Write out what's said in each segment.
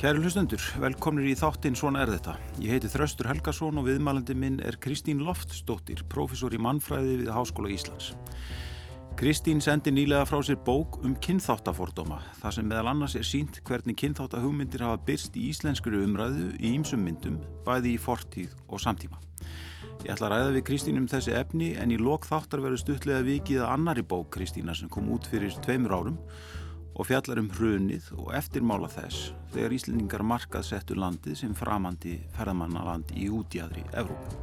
Kæri hlustundur, velkomnir í þáttinn Svona er þetta. Ég heiti Þraustur Helgason og viðmælandi minn er Kristín Loftsdóttir, profesor í mannfræði við Háskóla Íslands. Kristín sendi nýlega frá sér bók um kynþáttafordóma, þar sem meðal annars er sínt hvernig kynþáttahugmyndir hafa byrst í íslenskuru umræðu í ýmsum myndum, bæði í fortíð og samtíma. Ég ætla að ræða við Kristín um þessi efni en í lok þáttar verður stuttlega vikið að annari bók Kristína sem kom út fyrir tveimur árum og fjallar um hrunið og eftirmála þess þegar Íslendingar markað settu landið sem framandi ferðamannaland í útjæðri Evrópu.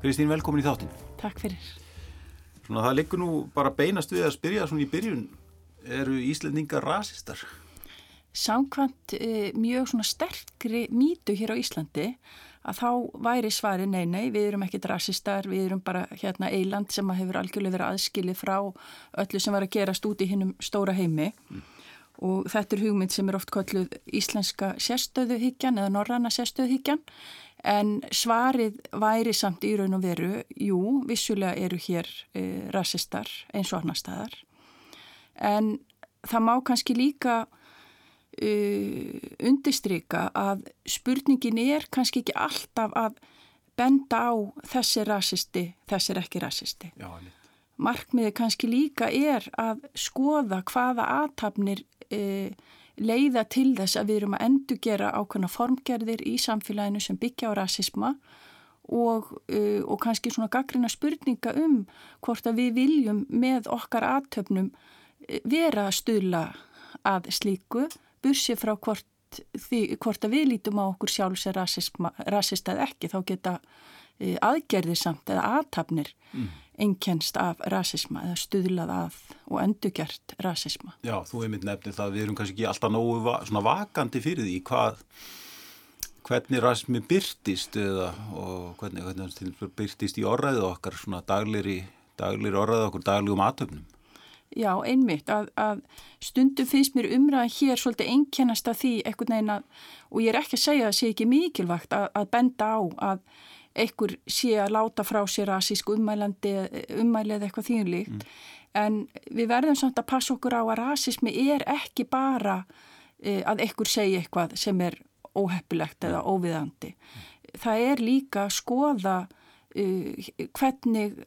Kristín, velkomin í þáttin. Takk fyrir. Svona, það liggur nú bara beinast við að spyrja svona í byrjun, eru Íslendingar rasistar? Samkvæmt e, mjög svona sterkri mýtu hér á Íslandi að þá væri svari nei, nei, við erum ekkit rasistar, við erum bara hérna eiland sem hefur algjörlega verið aðskilið frá öllu sem var að gerast út í hinnum stóra heimi. Mm. og þetta er hugmynd sem er oft kolluð íslenska sérstöðuhyggjan eða norranna sérstöðuhyggjan. En svarið væri samt í raun og veru, jú, vissulega eru hér e, rasistar eins og annar staðar. En það má kannski líka uh, undistrika að spurningin er kannski ekki alltaf að benda á þessi rasisti, þessi er ekki rasisti. Já, Markmiði kannski líka er að skoða hvaða aðtapnir uh, leiða til þess að við erum að endugera ákveðna formgerðir í samfélaginu sem byggja á rasisma og, uh, og kannski svona gaggrina spurninga um hvort að við viljum með okkar aðtöfnum vera að stuðla að slíku bursi frá hvort, því, hvort að við lítum á okkur sjálfs er rasist eða ekki þá geta e, aðgerðir samt eða aðtapnir mm. einkennst af rasisma eða stuðlað af og endugjert rasisma. Já, þú hefði nefnið það að við erum kannski ekki alltaf nógu vakandi fyrir því hvað hvernig rasmi byrtist eða og hvernig, hvernig byrtist í orðræðu okkar svona daglir í daglir orðræðu okkur dagligum aðtöfnum. Já, einmitt, að, að stundu finnst mér umræðan hér svolítið einkennast af því eitthvað neina og ég er ekki að segja að það sé ekki mikilvægt að, að benda á að einhver sé að láta frá sér rasísk ummælandi, ummælið eitthvað þýnlíkt mm. en við verðum samt að passa okkur á að rasismi er ekki bara e, að einhver segja eitthvað sem er óheppilegt eða óviðandi. Mm. Það er líka að skoða e, hvernig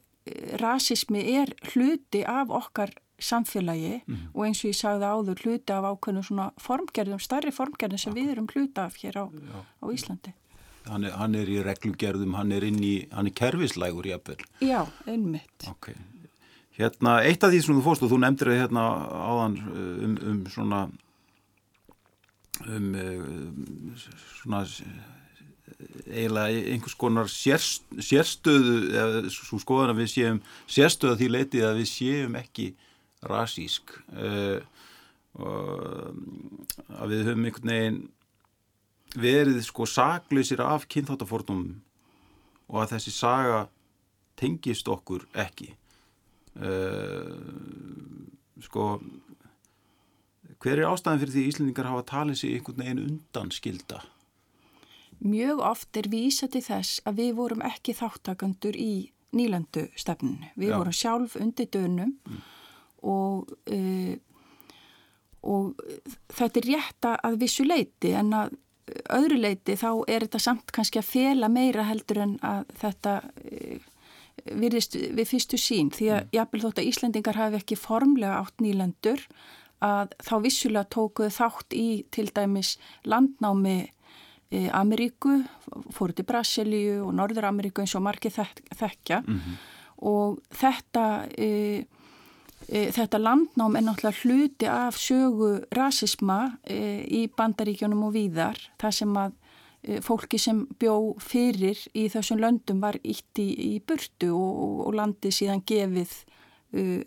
rasismi er hluti af okkar samfélagi mm. og eins og ég sagði áður hluti af ákveðnum svona formgerðum, starri formgerðum sem við erum hluti af hér á, á Íslandi. Hann er, hann er í reglugerðum, hann er inn í, hann er kervislægur í appell. Já, einmitt. Ok. Hérna, eitt af því sem þú fórst og þú nefndir það hérna áðan uh, um, um svona um, um svona eiginlega einhvers konar sérst, sérstöðu eða svo skoðan að við séum sérstöða því leitið að við séum ekki rasísk uh, að við höfum einhvern veginn verið sko sakleysir af kynþáttafórnum og að þessi saga tengist okkur ekki uh, sko hver er ástæðan fyrir því Íslandingar hafa talið sér einhvern veginn undan skilda? Mjög oft er vísa til þess að við vorum ekki þáttakandur í nýlandu stefnun. Við Já. vorum sjálf undir dönum mm og, uh, og þetta er rétt að vissu leiti en að öðru leiti þá er þetta samt kannski að fela meira heldur en að þetta uh, virðist við fyrstu sín því að mm. jápil þótt að Íslendingar hafi ekki formlega átt nýlendur að þá vissulega tókuð þátt í til dæmis landnámi e, Ameríku, fóru til Brasilíu og Norður Ameríku eins og margir þek þekkja mm -hmm. og þetta e, E, þetta landnám er náttúrulega hluti af sögu rasisma e, í bandaríkjónum og víðar. Það sem að e, fólki sem bjó fyrir í þessum löndum var ítt í, í burtu og, og landi síðan gefið uh,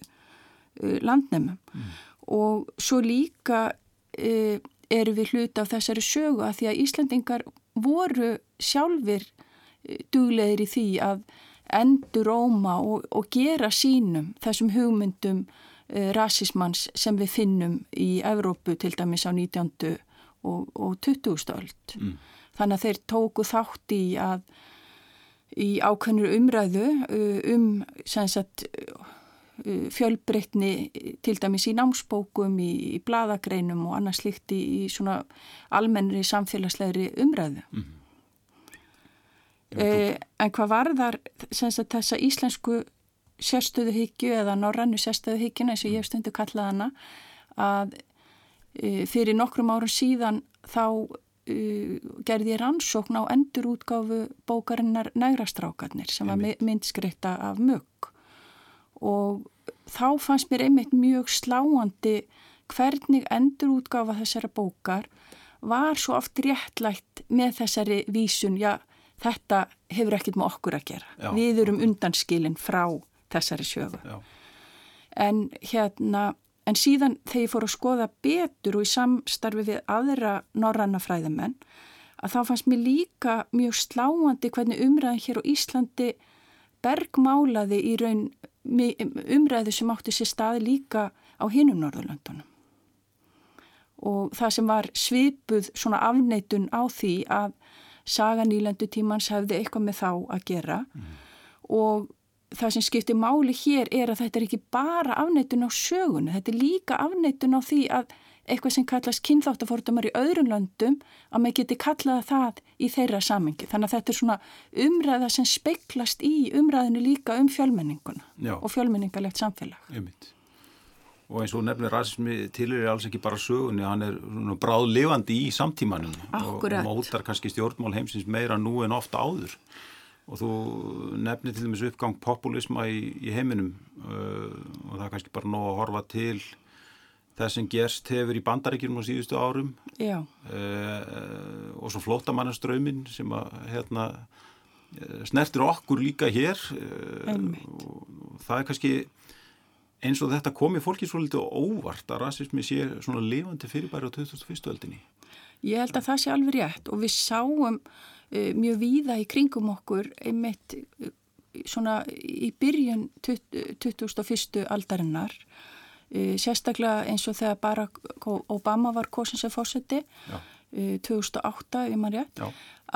uh, landnæmum. Mm. Og svo líka uh, eru við hluti af þessari sögu að því að Íslandingar voru sjálfur duglegir í því að endur óma og, og gera sínum þessum hugmyndum uh, rasismans sem við finnum í Evrópu til dæmis á 19. og, og 20. öld. Mm. Þannig að þeir tóku þátt í að í ákveðnur umræðu uh, um sagt, uh, fjölbreytni til dæmis í námsbókum, í, í bladagreinum og annað slikt í, í svona almennri samfélagslegri umræðu. Mm -hmm. Uh, en hvað var þar þessa íslensku sérstöðuhyggju eða norrannu sérstöðuhyggjuna eins og ég hef stundu kallað hana að uh, fyrir nokkrum árum síðan þá Uh, gerði rannsókn á endurútgáfu bókarinnar Nægrastrákarnir sem var myndskreita af mögg og þá fannst mér einmitt mjög sláandi hvernig endurútgáfa þessara bókar var svo oft réttlægt með þessari vísun, já þetta hefur ekkert með okkur að gera já. við erum undanskilin frá þessari sjöfu en hérna En síðan þegar ég fór að skoða betur og í samstarfi við aðra norranna fræðamenn að þá fannst mér líka mjög sláandi hvernig umræðin hér á Íslandi bergmálaði í raun umræðu sem átti sér staði líka á hinum Norðurlöndunum. Og það sem var svipuð svona afneitun á því að saga nýlendu tímans hefði eitthvað með þá að gera mm. og það sem skiptir máli hér er að þetta er ekki bara afneitun á sögunu, þetta er líka afneitun á því að eitthvað sem kallast kynþáttafórtumar í öðrun löndum að maður geti kallaða það í þeirra samengi. Þannig að þetta er svona umræða sem speiklast í umræðinu líka um fjölmenninguna Já. og fjölmenningalegt samfélag. Einmitt. Og eins og nefnilega rasismi tilir er alls ekki bara sögunni, hann er bráð lifandi í samtímanum Akkurat. og mótar kannski stjórnmál heimsins meira nú en ofta áður. Og þú nefnir til dæmis uppgang populisma í, í heiminum uh, og það er kannski bara nóg að horfa til það sem gerst hefur í bandaríkjum á síðustu árum. Uh, og svo flótamannaströmin sem að hérna, snertir okkur líka hér uh, og það er kannski eins og þetta komi fólki svo litið óvart að rasismi sé svona lifandi fyrirbæri á 2001. öldinni Ég held að það sé alveg rétt og við sáum uh, mjög víða í kringum okkur einmitt uh, svona í byrjun 2001. aldarinnar uh, sérstaklega eins og þegar Barack Obama var kosin sem fórseti 2008 ef maður rétt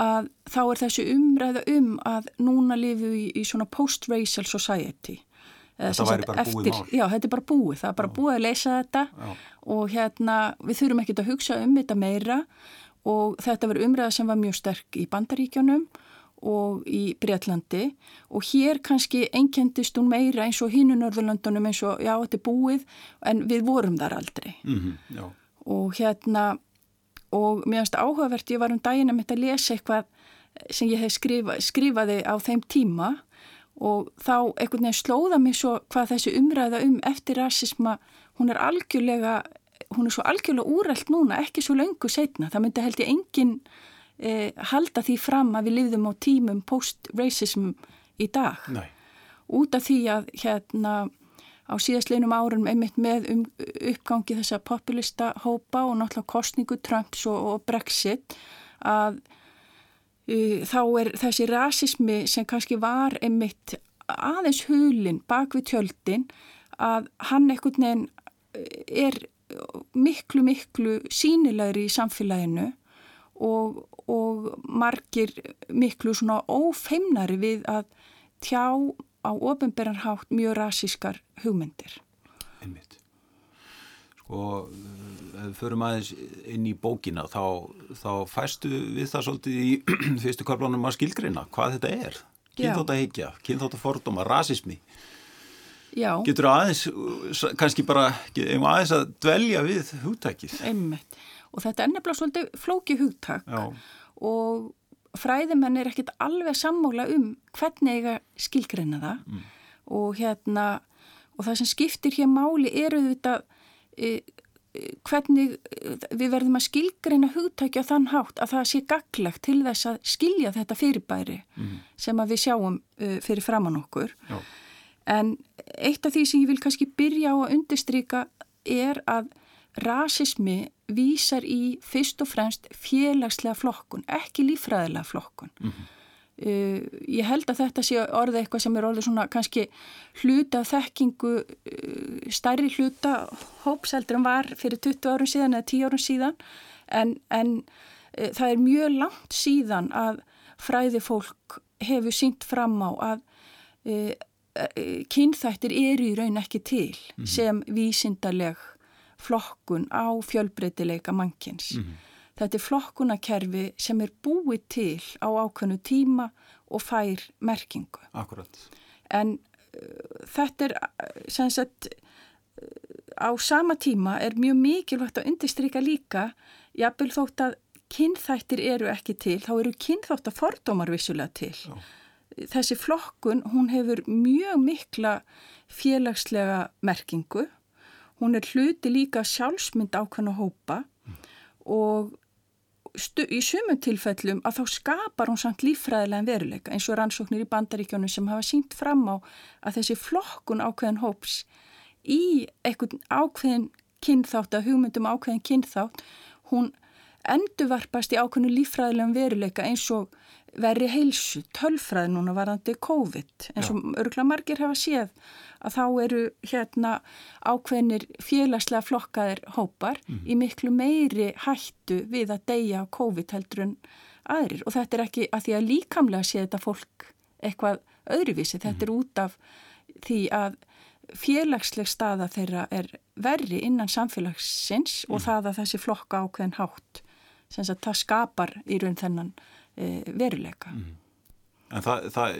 að þá er þessu umræða um að núna lifu í, í svona post-racial society Þetta væri bara eftir, búið mál. Já, þetta er bara búið. Það er bara já. búið að leysa þetta já. og hérna við þurfum ekkert að hugsa um þetta meira og þetta var umræða sem var mjög sterk í Bandaríkjónum og í Breitlandi og hér kannski einkendist hún meira eins og hínu Norðurlöndunum eins og já þetta er búið en við vorum þar aldrei mm -hmm, og hérna og mér finnst áhugavert ég var um daginn að mitt að lesa eitthvað sem ég hef skrifa, skrifaði á þeim tíma og þá einhvern veginn slóða mér svo hvað þessi umræða um eftir rasisma hún er algjörlega hún er svo algjörlega úrælt núna, ekki svo löngu setna. Það myndi held ég engin eh, halda því fram að við lifðum á tímum post-racism í dag. Nei. Út af því að hérna á síðastleinum árum einmitt með um, uppgangi þessa populista hópa og náttúrulega kostningu Trumps og, og Brexit að þá er þessi rasismi sem kannski var einmitt aðeins hulin bak við tjöldin að hann ekkert nefn er miklu, miklu sínilegri í samfélaginu og, og margir miklu svona ófeimnari við að tjá á ofinberðarhátt mjög rasískar hugmyndir. Einmitt. Sko, ef við förum aðeins inn í bókina þá, þá fæstu við það svolítið í fyrstu kaplanum að skilgreina hvað þetta er. Kynþótt að heikja, kynþótt að fordóma, rasismi. Já. Getur aðeins, kannski bara aðeins að dvelja við hugtækið. Einmitt. Og þetta er nefnilega svolítið flóki hugtæk Já. og fræðimenn er ekkit alveg sammóla um hvernig eiga skilgreina það mm. og hérna og það sem skiptir hér máli eru þetta hvernig við verðum að skilgreina hugtækja þann hátt að það sé gaglegt til þess að skilja þetta fyrirbæri mm. sem að við sjáum fyrir framann okkur. Já. En eitt af því sem ég vil kannski byrja á að undistrika er að rasismi vísar í fyrst og fremst félagslega flokkun, ekki lífræðilega flokkun. Mm. Uh, ég held að þetta sé orðið eitthvað sem er orðið svona kannski hluta þekkingu, uh, stærri hluta hópseldur en var fyrir 20 árum síðan eða 10 árum síðan en, en uh, það er mjög langt síðan að fræði fólk hefur sínt fram á að kynþættir eru í raun ekki til mm -hmm. sem vísindarleg flokkun á fjölbreytileika mannkins. Mm -hmm. Þetta er flokkunakerfi sem er búið til á ákveðnu tíma og fær merkingu. Akkurat. En uh, þetta er sem sagt á sama tíma er mjög mikilvægt að undirstryka líka jafnvel þótt að kynþættir eru ekki til, þá eru kynþátt að fordómar vissulega til. Já. Þessi flokkun, hún hefur mjög mikla félagslega merkingu, hún er hluti líka sjálfsmynd ákvæmna hópa mm. og í sumum tilfellum að þá skapar hún samt líffræðilega en veruleika eins og rannsóknir í bandaríkjónu sem hafa sínt fram á að þessi flokkun ákveðin hóps í einhvern ákveðin kynþátt að hugmyndum ákveðin kynþátt hún endurvarpast í ákveðinu lífræðilegum veruleika eins og veri heilsu, tölfræði núna varandi COVID eins og örgla margir hafa séð að þá eru hérna ákveðinir félagslega flokkaðir hópar mm. í miklu meiri hættu við að deyja á COVID heldur en aðrir og þetta er ekki að því að líkamlega sé þetta fólk eitthvað öðruvísi, þetta mm. er út af því að félagsleg staða þeirra er verri innan samfélagsins mm. og það að þessi flokka ákveðin hátt sem að það skapar í raun þennan veruleika mm. En það það,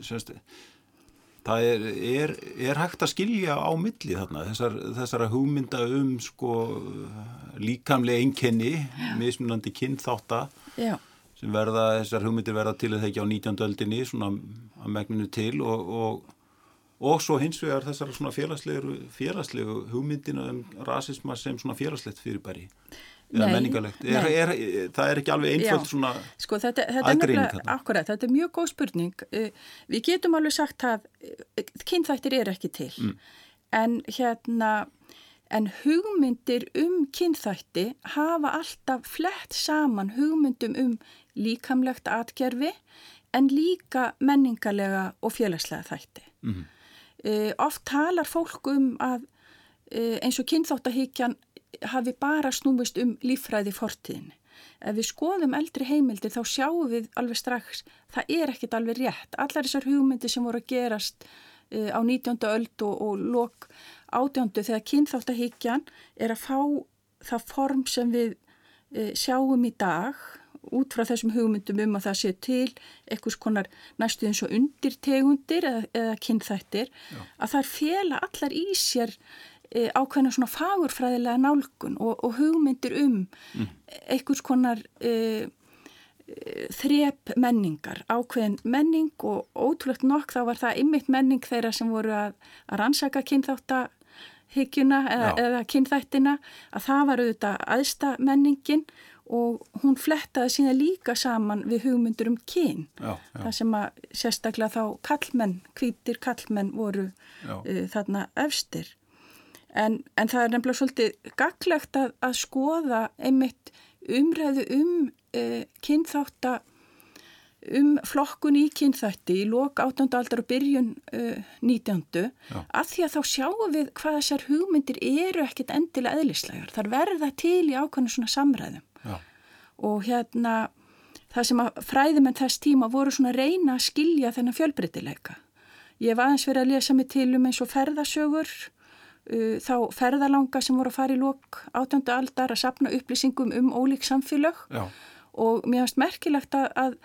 semst, það er, er, er hægt að skilja á milli þarna þessar, þessara hugmynda um sko, líkamlega einkenni mismunandi kynþáta Já. sem verða, þessar hugmyndir verða til að ekki á 19. öldinni svona að megninu til og, og og svo hins vegar þessar svona félagslegu, félagslegu hugmyndina um rasisma sem svona félagslegt fyrirbæri eða menningarlegt. Er, er, er, það er ekki alveg einföld svona sko, þetta, þetta er akkurat, þetta er mjög góð spurning. Eh, við getum alveg sagt að eh, kynþættir er ekki til. Mm. en hérna en hugmyndir um kynþætti hafa alltaf flett saman hugmyndum um líkamlegt atgerfi en líka menningarlega og félagslega þætti. Mm. uh, oft talar fólk um að uh, eins og kynþáttahyggjan hafi bara snúmist um lífræði fortíðin. Ef við skoðum eldri heimildir þá sjáum við alveg strax, það er ekkit alveg rétt. Allar þessar hugmyndir sem voru að gerast uh, á 19. öld og, og lok átjöndu þegar kynþáttahyggjan er að fá það form sem við uh, sjáum í dag út frá þessum hugmyndum um að það sé til eitthvað konar næstu eins og undirtegundir eða, eða kynþættir Já. að það fjela allar í sér ákveðna svona fagurfræðilega nálgun og, og hugmyndir um mm. einhvers konar e, e, þrep menningar, ákveðin menning og ótrúlegt nokk þá var það ymmit menning þeirra sem voru að, að rannsaka kynþátahyggjuna eða, eða kynþættina að það var auðvitað aðsta menningin og hún flettaði síðan líka saman við hugmyndur um kyn. Já, já. það sem að sérstaklega þá kallmenn, hvítir kallmenn voru uh, þarna efstir En, en það er nefnilega svolítið gaglegt að, að skoða einmitt umræðu um e, kynþátt um flokkun í kynþætti í lok 18. aldar og byrjun uh, 19. Já. af því að þá sjáum við hvað þessar hugmyndir eru ekkit endilega eðlislegar. Það verða til í ákvæmlega svona samræðum Já. og hérna það sem að fræðimenn þess tíma voru svona reyna að skilja þennan fjölbreytileika. Ég hef aðeins verið að lesa mig til um eins og ferðasögur Uh, þá ferðalanga sem voru að fara í lók átjöndu aldar að sapna upplýsingum um ólík samfélag Já. og mér finnst merkilegt að, að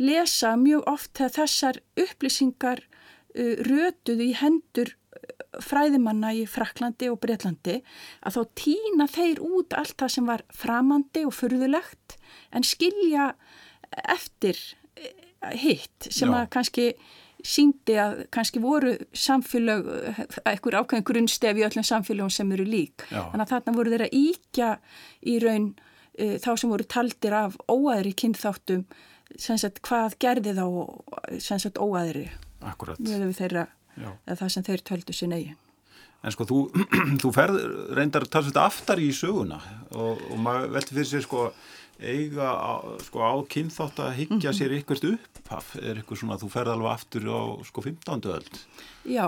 lesa mjög oft þegar þessar upplýsingar uh, rötuðu í hendur uh, fræðimanna í Fraklandi og Breitlandi að þá týna þeir út allt það sem var framandi og furðulegt en skilja eftir uh, hitt sem Já. að kannski síndi að kannski voru samfélag, eitthvað ákveðin grunnstef í öllum samfélagum sem eru lík. Já. Þannig að þarna voru þeirra íkja í raun uh, þá sem voru taldir af óæðri kynþáttum, sagt, hvað gerði þá sagt, óæðri. Akkurat. Þeirra, það sem þeir töldu sér negin. En sko þú, þú ferð reyndar talsveit aftar í söguna og, og maður velti fyrir sér sko eiga á, sko, á kynþátt að higgja mhm. sér ykkert upphaf er ykkur svona að þú ferð alveg aftur á sko 15. öld Já,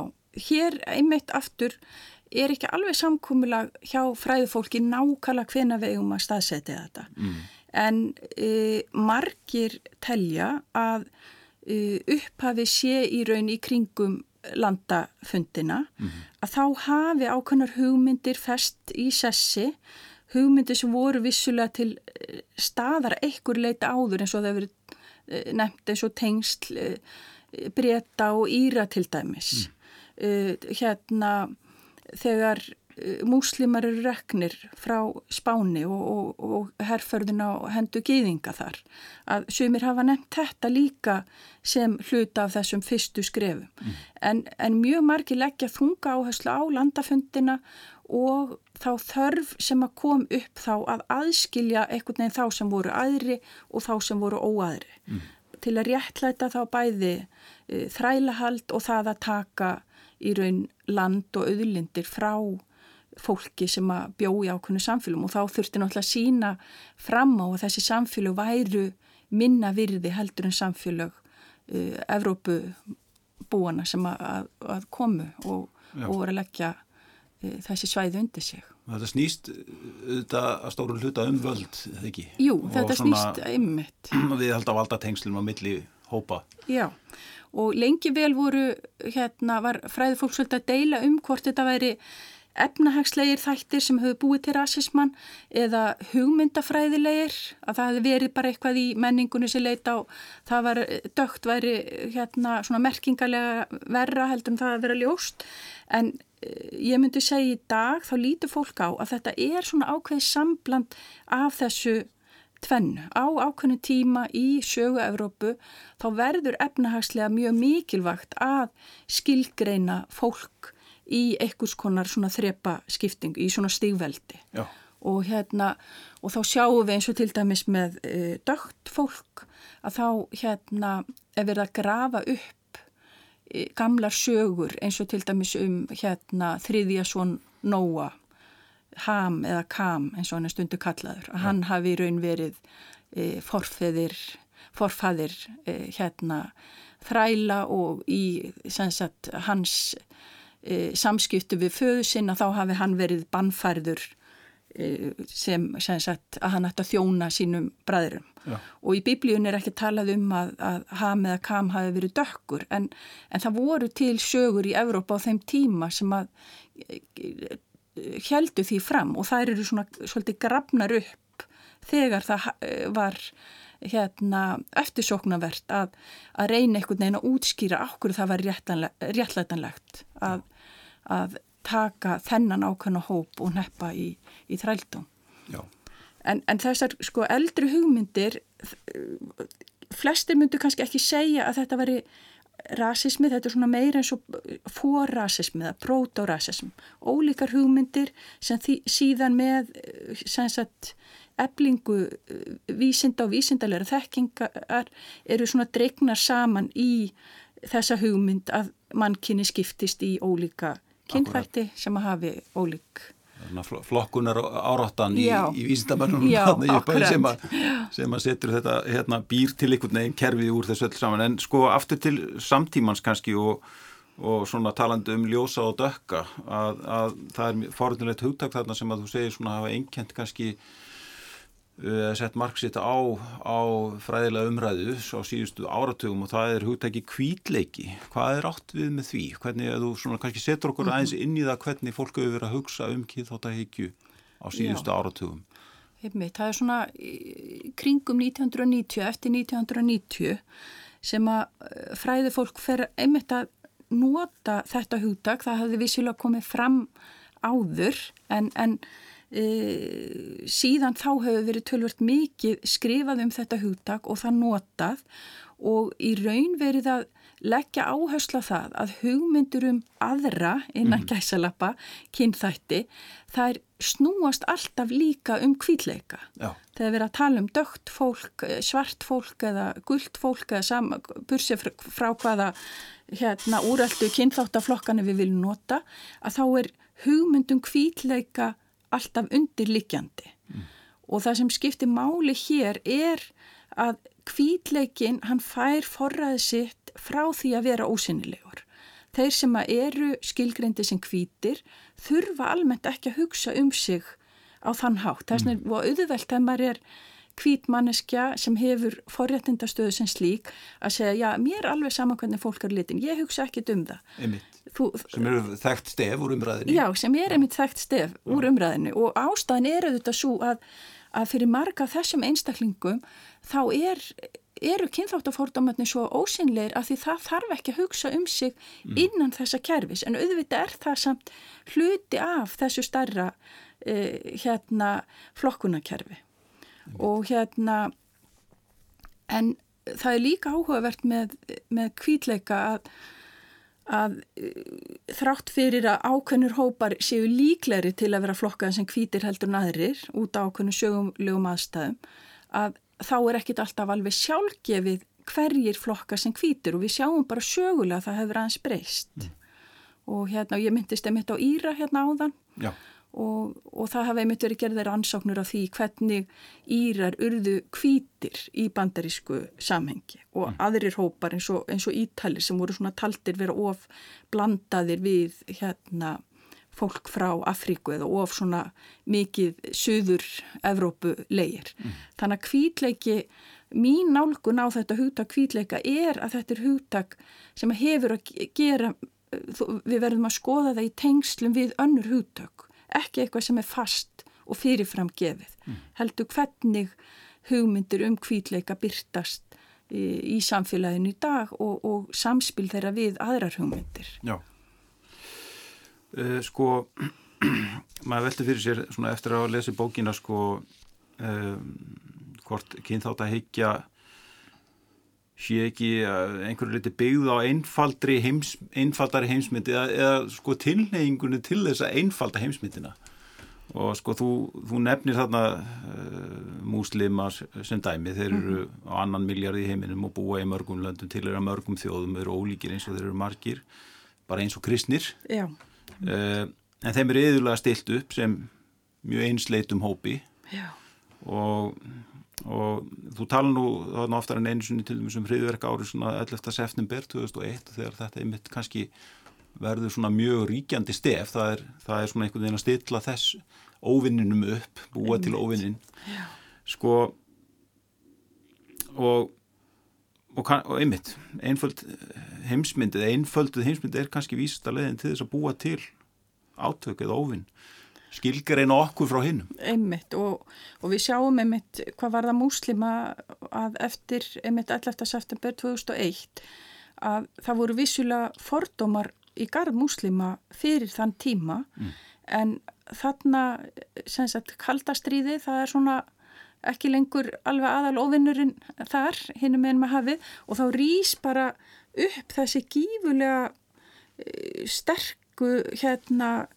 hér einmitt aftur er ekki alveg samkúmulag hjá fræðufólki nákvæmlega hvena við eigum að staðsetja þetta mm. en e, margir telja að upphafi sé í raun í kringum landafundina mm að þá hafi ákveðnar hugmyndir fest í sessi hugmyndir sem voru vissulega til eh, staðar einhver leita áður eins og það hefur verið eh, nefnt eins og tengsl eh, breyta og íra til dæmis mm. hérna þegar múslimar eru reknir frá Spáni og, og, og herrförðuna og hendu gýðinga þar að sumir hafa nefnt þetta líka sem hluta af þessum fyrstu skrefum mm. en, en mjög margi leggja þunga áherslu á landafundina og þá þörf sem að kom upp þá að aðskilja einhvern veginn þá sem voru aðri og þá sem voru óaðri mm. til að réttlæta þá bæði e, þrælahald og það að taka í raun land og auðlindir frá fólki sem að bjó í ákveðinu samfélum og þá þurfti náttúrulega að sína fram á að þessi samfélag væru minna virði heldur en samfélag uh, Evrópu búana sem að, að komu og, og voru að leggja þessi svæði undir sig. Þetta snýst þetta að stóru hluta um völd, eða ekki? Jú, og þetta snýst einmitt. Við held að valda tengslum á milli hópa. Já, og lengi vel voru, hérna, var fræði fólksvöld að deila um hvort þetta væri efnahagslegir þættir sem hefur búið til rasismann eða hugmyndafræðilegir að það hefði verið bara eitthvað í menningunni sem leita á það var dögt væri hérna svona merkingarlega verra heldur en það að vera ljóst en eh, ég myndi segja í dag þá lítur fólk á að þetta er svona ákveð sambland af þessu tvennu. Á ákveðinu tíma í sögu Evrópu þá verður efnahagslega mjög mikilvægt að skilgreina fólk í einhvers konar svona þrepa skipting í svona stigveldi. Og hérna og þá sjáum við eins og til dæmis með e, dögt fólk að þá hérna er verið að grafa upp gamlar sögur eins og til dæmis um hérna þriðja svon Nóa Ham eða Kam eins og hann er stundu kallaður að Já. hann hafi raun verið e, forfæðir forfæðir e, hérna þræla og í sagt, hans e, samskiptu við föðu sinna þá hafi hann verið bannfærður sem, sem sagt, að hann ætti að þjóna sínum bræðurum Já. og í biblíun er ekki talað um að, að ham eða kam hafi verið dökkur en, en það voru til sögur í Evrópa á þeim tíma sem að heldu því fram. Og það eru svona svolítið grafnar upp þegar það var hérna, eftirsóknarvert að, að reyna einhvern veginn að útskýra okkur það var réttlætanlegt að, að taka þennan ákveðna hóp og neppa í, í þrældum. En, en þessar sko eldri hugmyndir, flestir myndu kannski ekki segja að þetta veri rasismi, þetta er svona meira eins og forrasismi eða protorasism, ólíkar hugmyndir sem því, síðan með sem sagt eblingu eh, vísinda og vísindalega þekkingar eru svona dregnar saman í þessa hugmynd að mannkynni skiptist í ólíka kynfætti sem að hafi ólík flokkunar áráttan í, í vísindamennum sem, sem að setur þetta hérna, býr til einhvern veginn kerfið úr þessu öll saman. En sko aftur til samtímans kannski og, og svona talandi um ljósa og dökka að, að það er forðunlegt hugtak þarna sem að þú segir svona hafa einkent kannski sett marksitt á, á fræðilega umræðu á síðustu áratugum og það er hugtæki kvítleiki. Hvað er átt við með því? Hvernig, þú svona kannski setur okkur mhm. aðeins inn í það hvernig fólk hefur verið að hugsa um kýðháttahyggju á síðustu Já. áratugum? Heimmi, það er svona kringum 1990, eftir 1990 sem að eh, fræði fólk fer einmitt að nota þetta hugtak. Það hefði vissilega komið fram áður en, en E, síðan þá hefur verið tölvört mikið skrifað um þetta hugtak og það notað og í raun verið að leggja áhersla það að hugmyndur um aðra innan mm. gæsalappa, kynþætti, er snúast alltaf líka um kvítleika. Það er verið að tala um dögt fólk, svart fólk eða gullt fólk eða bursið frá, frá hvaða hérna, úræltu kynþáttaflokkanu við viljum nota, að þá er hugmyndum kvítleika alltaf undirlikjandi mm. og það sem skiptir máli hér er að kvítleikin hann fær forraðið sitt frá því að vera ósynilegur. Þeir sem eru skilgreindi sem kvítir þurfa almennt ekki að hugsa um sig á þann hátt. Það er mm. auðvelt að maður er kvítmanneskja sem hefur forréttindastöðu sem slík að segja, já, mér er alveg saman hvernig fólk er litin, ég hugsa ekkit um það. Einmitt, Þú, sem eru þekkt stef úr umræðinu. Já, sem er einmitt þekkt stef já. úr umræðinu og ástæðin er auðvitað svo að, að fyrir marga þessum einstaklingum þá er eru kynþáttafórdómatni svo ósynleir að því það þarf ekki að hugsa um sig mm. innan þessa kervis en auðvitað er það samt hluti af þessu starra uh, hérna flokkunakerfi mm. og hérna en það er líka áhugavert með, með kvítleika að, að uh, þrátt fyrir að ákveðnur hópar séu líkleri til að vera flokkaðan sem kvítir heldur naðrir út á ákveðnu sögumlegum aðstæðum að þá er ekkit alltaf alveg sjálfgefið hverjir flokka sem kvítur og við sjáum bara sögulega að það hefur aðeins breyst. Mm. og hérna, ég myndist einmitt á Íra hérna áðan og, og það hafa einmitt verið gerðir ansóknur af því hvernig Írar urðu kvítir í bandarísku samhengi og mm. aðrir hópar eins og, eins og Ítalir sem voru svona taldir vera of blandaðir við hérna fólk frá Afríku eða of svona mikið söður Evrópu leir. Mm. Þannig að kvítleiki, mín nálgun á þetta hugtak kvítleika er að þetta er hugtak sem hefur að gera, við verðum að skoða það í tengslum við önnur hugtak, ekki eitthvað sem er fast og fyrirfram gefið. Mm. Heldur hvernig hugmyndir um kvítleika byrtast í, í samfélaginu í dag og, og samspil þeirra við aðrar hugmyndir. Já uh, sko maður velti fyrir sér svona eftir að lesa bókina sko um, hvort kynþátt að heikja sé ekki einhverju liti byggð á einfaldri heims, einfaldari heimsmyndi eða, eða sko tilneyingunni til þessa einfalda heimsmyndina. Og sko þú, þú nefnir þarna uh, múslimar sem dæmi, þeir eru mm. á annan miljard í heiminum og búa í mörgum löndum til þeirra mörgum þjóðum, eru ólíkir eins og þeir eru margir bara eins og kristnir. Já. Uh, en þeim er yðurlega stilt upp sem mjög einsleitum hópi. Og, og þú tala nú þarna oftar en einu sinni til þessum hriðverka árið svona 11. september 2001 þegar þetta er mitt kannski verður svona mjög ríkjandi stef það er, það er svona einhvern veginn að stilla þess óvinninum upp, búa Einmitt. til óvinnin sko og og, og einmitt, einföld heimsmyndið, einfölduð heimsmyndið er kannski vísist að leiðin til þess að búa til átök eða óvinn skilgar einu okkur frá hinnum einmitt og, og við sjáum einmitt hvað var það múslima að eftir einmitt 11. september 2001 að það voru vissulega fordómar í garð múslima fyrir þann tíma mm. en þarna sem sagt kaldastriði það er svona ekki lengur alveg aðal ofinnurinn þar hinnum en með hafið og þá rýs bara upp þessi gífulega eh, sterku hérna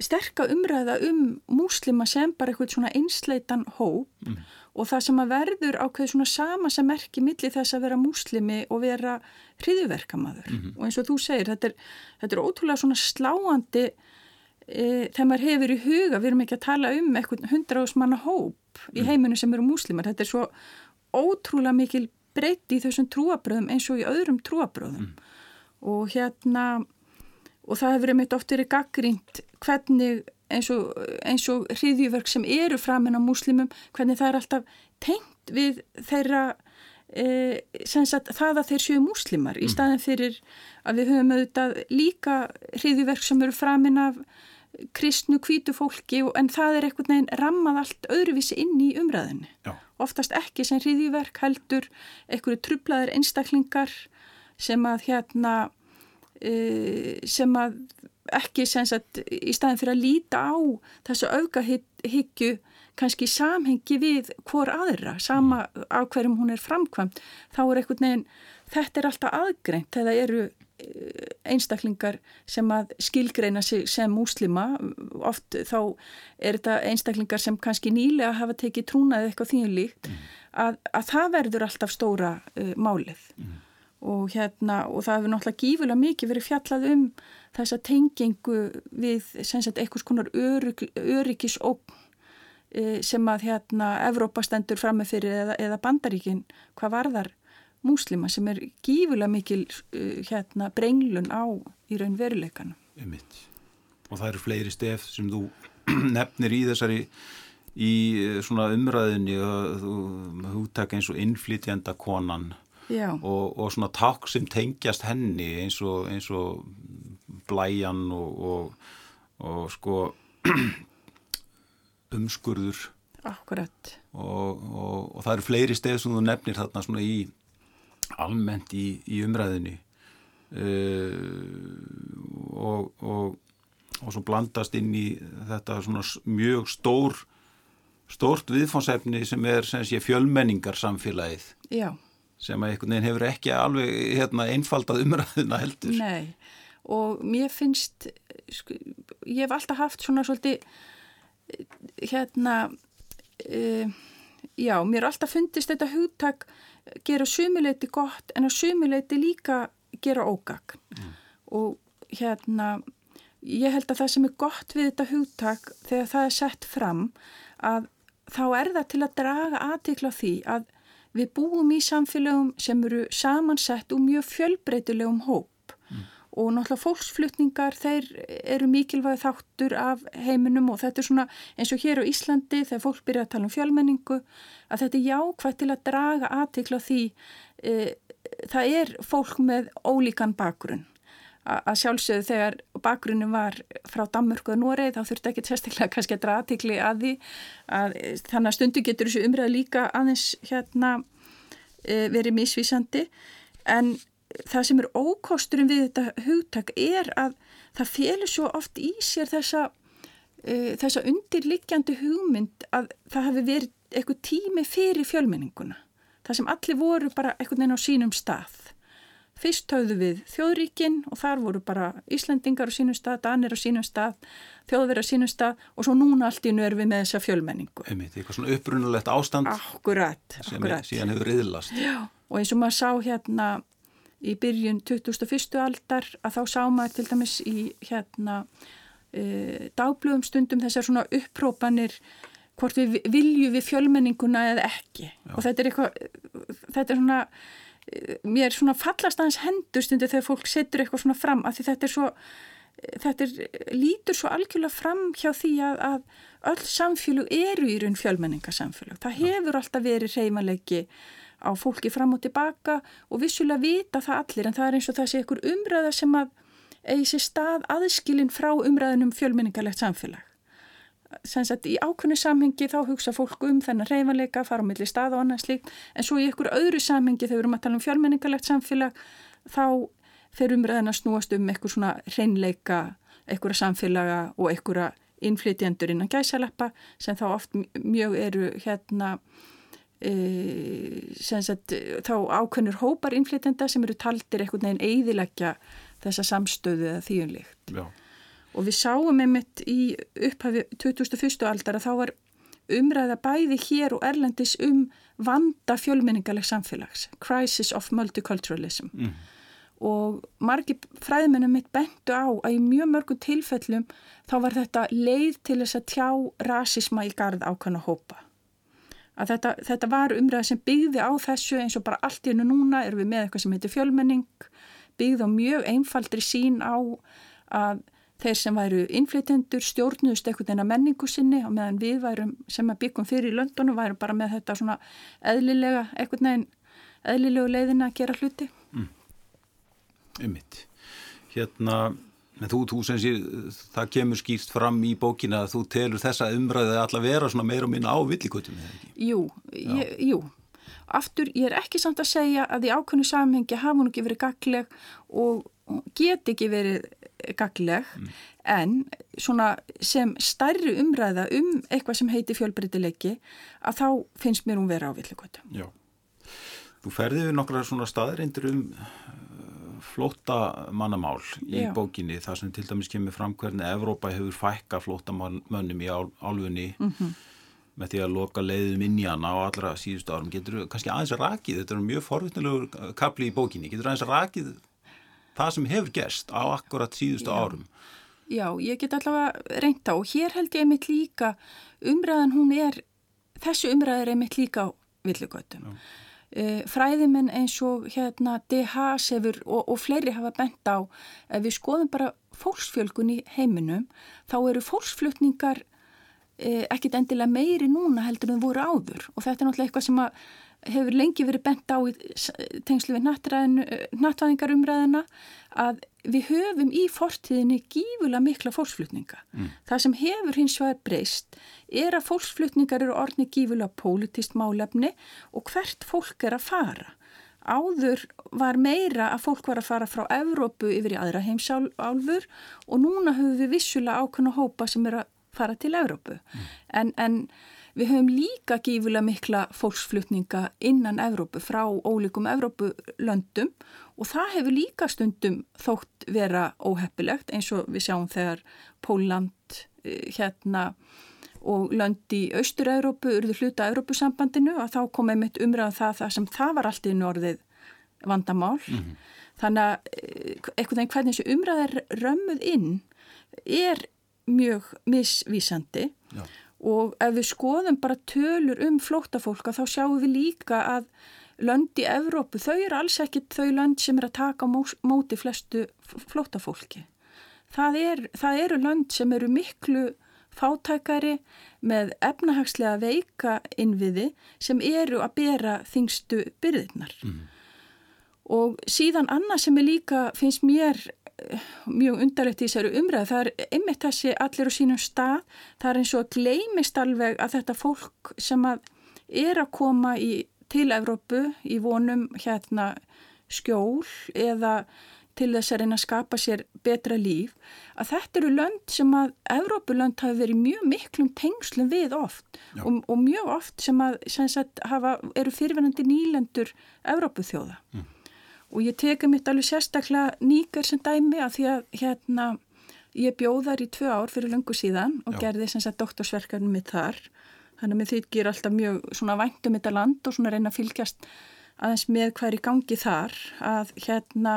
sterka umræða um múslima sem bara eitthvað svona einsleitan hóp mm. og það sem að verður ákveð svona sama sem merkir millir þess að vera múslimi og vera hriðuverkamaður mm -hmm. og eins og þú segir, þetta er, þetta er ótrúlega svona sláandi e, þegar maður hefur í huga, við erum ekki að tala um eitthvað hundra ásmanna hóp í mm. heiminu sem eru múslimar. Þetta er svo ótrúlega mikil breytti í þessum trúabröðum eins og í öðrum trúabröðum mm. og hérna og það hefur einmitt oft verið gaggrínt hvernig eins og, eins og hriðjúverk sem eru framinn á múslimum, hvernig það er alltaf tengt við þeirra e, sagt, það að þeir séu múslimar mm. í staðin fyrir að við höfum auðvitað líka hriðjúverk sem eru framinn af kristnu kvítu fólki en það er einhvern veginn rammað allt öðruvísi inn í umræðinni. Já. Oftast ekki sem hriðjúverk heldur einhverju trublaðir einstaklingar sem að hérna sem að ekki sagt í staðin fyrir að líta á þessu augahyggju kannski samhengi við hvor aðra, sama á hverjum hún er framkvæmt, þá er einhvern veginn þetta er alltaf aðgreint þegar eru einstaklingar sem að skilgreina sig sem múslima oft þá er þetta einstaklingar sem kannski nýlega hafa tekið trúnaðið eitthvað þínulíkt mm. að, að það verður alltaf stóra uh, málið mm. Og hérna og það hefur náttúrulega gífulega mikið verið fjallað um þessa tengingu við einhvers konar örygg, öryggisókn uh, sem að hérna Evrópa stendur fram með fyrir eða, eða bandaríkin hvað varðar múslima sem er gífulega mikil uh, hérna, brenglun á í raun veruleikana. Og það eru fleiri stef sem þú nefnir í þessari, í eh, svona umræðinni húttak eins og innflytjanda konan og, og svona takk sem tengjast henni eins og, eins og blæjan og, og, og sko umskurður. Akkurat. Og það eru fleiri steg sem þú nefnir þarna svona í almennt í, í umræðinni uh, og og svo blandast inn í þetta svona mjög stór stórt viðfónsefni sem er sem sé, fjölmenningar samfélagið Já. Sem að einhvern veginn hefur ekki alveg hérna, einfaldað umræðuna heldur Nei, og mér finnst sko, ég hef alltaf haft svona svolítið hérna uh, já, mér er alltaf fundist þetta hugtak gera sumileiti gott en að sumileiti líka gera ógag mm. og hérna ég held að það sem er gott við þetta hugtak þegar það er sett fram að þá er það til að draga aðtikla því að við búum í samfélagum sem eru samansett úr mjög fjölbreytilegum hóp mm. og náttúrulega fólksflutningar þeir eru mikilvæg þáttur af heiminum og þetta er svona eins og hér á Íslandi þegar fólk byrja að tala um fjölmenningu að þetta er jákvægt til að draga aðtikla því e, það er fólk með ólíkan bakgrunn að sjálfsögðu þegar bakgrunnum var frá Danmörku og Noregi þá þurfti ekki sérstaklega kannski að draða aðtikli að því að þannig að stundu getur þessu umræðu líka aðeins hérna e, verið misvísandi. En það sem er ókosturum við þetta hugtak er að það félur svo oft í sér þessa, e, þessa undirliggjandi hugmynd að það hefur verið eitthvað tími fyrir fjölmenninguna. Það sem allir voru bara eitthvað inn á sínum stað Fyrst höfðu við þjóðríkin og þar voru bara Íslandingar á sínum stað, Danir á sínum stað, þjóðverð á sínum stað og svo núna allt í nörfi með þessa fjölmenningu. Einmitt, eitthvað svona upprunulegt ástand akkurat, sem akkurat. Síðan hefur riðlast. Já, og eins og maður sá hérna í byrjun 2001. aldar að þá sá maður til dæmis í hérna e, dagblöðum stundum þessar svona upprópanir hvort við viljum við fjölmenninguna eða ekki Já. og þetta er eitthvað, þetta er svona mér svona fallast aðeins hendur stundu þegar fólk setur eitthvað svona fram af því þetta er svo þetta er, lítur svo algjörlega fram hjá því að, að öll samfélug eru í raun fjölmenningasamfélug það hefur alltaf verið reymalegi á fólki fram og tilbaka og vissulega vita það allir en það er eins og það sé einhver umræða sem að eigi sér stað aðskilin frá umræðinum fjölmenningalegt samfélag Sagt, í ákunni samhengi þá hugsa fólk um þennan reyfanleika, fara á milli stað og annað slíkt en svo í ykkur öðru samhengi þegar við erum að tala um fjölmenningalegt samfélag þá fer umræðin að snúast um ykkur svona reynleika, ykkur samfélaga og ykkur innflytjendur innan gæsaleppa sem þá oft mjög eru hérna e, sagt, þá ákunnur hópar innflytjenda sem eru taldir einhvern veginn eidilegja þessa samstöðu eða þýjunlíkt. Já og við sáum einmitt í upphafi 2001. aldar að þá var umræða bæði hér og erlendis um vanda fjölmenningaleg samfélags, crisis of multiculturalism mm. og margi fræðmennum mitt bentu á að í mjög mörgum tilfellum þá var þetta leið til þess að tjá rasisma í garð ákvæmna hópa. Að þetta, þetta var umræða sem byggði á þessu eins og bara allt í hennu núna erum við með eitthvað sem heitir fjölmenning, byggði á mjög einfaldri sín á að þeir sem væru innflytendur stjórnust veginn að menningu sinni og meðan við værum sem að byggum fyrir í löndunum værum bara með þetta svona eðlilega einhvern veginn eðlilegu leiðin að gera hluti. Mm. Ummitt Hérna, þú, þú sem sé það kemur skýrst fram í bókina að þú telur þessa umræði að alla vera svona meira og minna á villikutum Jú, ég, jú. Aftur, ég er ekki samt að segja að í ákveðnu samhengi hafa hún ekki verið gagleg og get ekki verið gagleg mm. en svona sem stærri umræða um eitthvað sem heiti fjölbreytileiki að þá finnst mér hún vera á villikvötu. Já, þú ferði við nokkra svona staðreindir um uh, flótamannamál í Já. bókinni þar sem til dæmis kemur fram hvernig Evrópa hefur fækka flótamannum í álfunni mm -hmm. með því að loka leiðum inn í hana á allra síðustu árum. Getur þú kannski aðeins rakið, þetta er mjög forvittnilegur kapli í bókinni, getur þú aðeins rakið það sem hefur gerst á akkurat síðustu Já. árum. Já, ég get allavega reynda og hér held ég einmitt líka umræðan hún er, þessu umræðan er einmitt líka á villugötum. Uh, fræðimenn eins og hérna DH sefur og, og fleiri hafa bent á ef við skoðum bara fólksfjölgun í heiminum þá eru fólksflutningar e, ekkit endilega meiri núna heldur en voru áður og þetta er náttúrulega eitthvað sem hefur lengi verið bent á í tengslu við nattvæðingarumræðina að við höfum í fortíðinni gífulega mikla fólksflutninga. Mm. Það sem hefur hins vegar breyst er að fólksflutningar eru orðni gífulega pólitist málefni og hvert fólk er að fara. Áður var meira að fólk var að fara frá Evrópu yfir í aðra heimsálfur og núna höfum við vissulega ákveðna hópa sem er að fara til Evrópu. Mm. En, en við höfum líka gífulega mikla fólksflutninga innan Evrópu frá ólíkum Evrópulöndum og það hefur líka stundum þótt vera óheppilegt eins og við sjáum þegar Póland eh, hérna og lönd í Austur-Európu urðu hluta Európusambandinu að þá kom einmitt umræðan um það, það sem það var alltaf í norðið vandamál. Mm -hmm. Þannig að eh, eitthvað en hvernig þessu umræðar römmuð inn er mjög misvísandi Já. Og ef við skoðum bara tölur um flóttafólka þá sjáum við líka að lönd í Evrópu, þau eru alls ekkit þau lönd sem er að taka móti flestu flóttafólki. Það, er, það eru lönd sem eru miklu fátækari með efnahagslega veika innviði sem eru að bera þingstu byrðirnar. Mm. Og síðan annað sem er líka, finnst mér mjög undarlegt í þessari umræð, það er einmitt þessi allir á sínum stað, það er eins og að gleimist alveg að þetta fólk sem að er að koma í, til Evrópu í vonum hérna skjól eða til þess að reyna að skapa sér betra líf, að þetta eru lönd sem að Evrópulönd hafi verið mjög miklum tengslum við oft og, og mjög oft sem að sem sagt, hafa, eru fyrirvenandi nýlendur Evrópuþjóða. Mm. Og ég teka mitt alveg sérstaklega nýgar sem dæmi að því að hérna ég bjóðar í tvö ár fyrir lungu síðan og Já. gerði sem sagt doktorsverkarnum mitt þar. Þannig að mér þykir alltaf mjög svona væntum þetta land og svona reyna að fylgjast aðeins með hvað er í gangi þar að hérna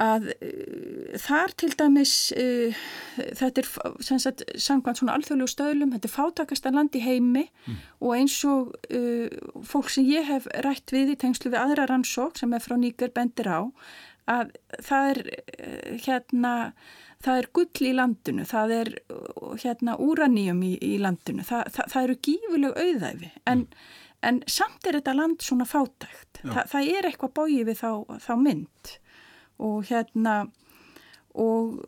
að uh, þar til dæmis uh, þetta er sagt, samkvæmt svona alþjóðlegu stöðlum, þetta er fátakasta land í heimi mm. og eins og uh, fólk sem ég hef rætt við í tengslu við aðra rannsók sem er frá nýgur bendir á að það er uh, hérna það er gull í landinu, það er uh, hérna úraníum í, í landinu það, það, það eru gífuleg auðæfi en, mm. en samt er þetta land svona fátækt, Þa, það er eitthvað bóið við þá, þá mynd og hérna og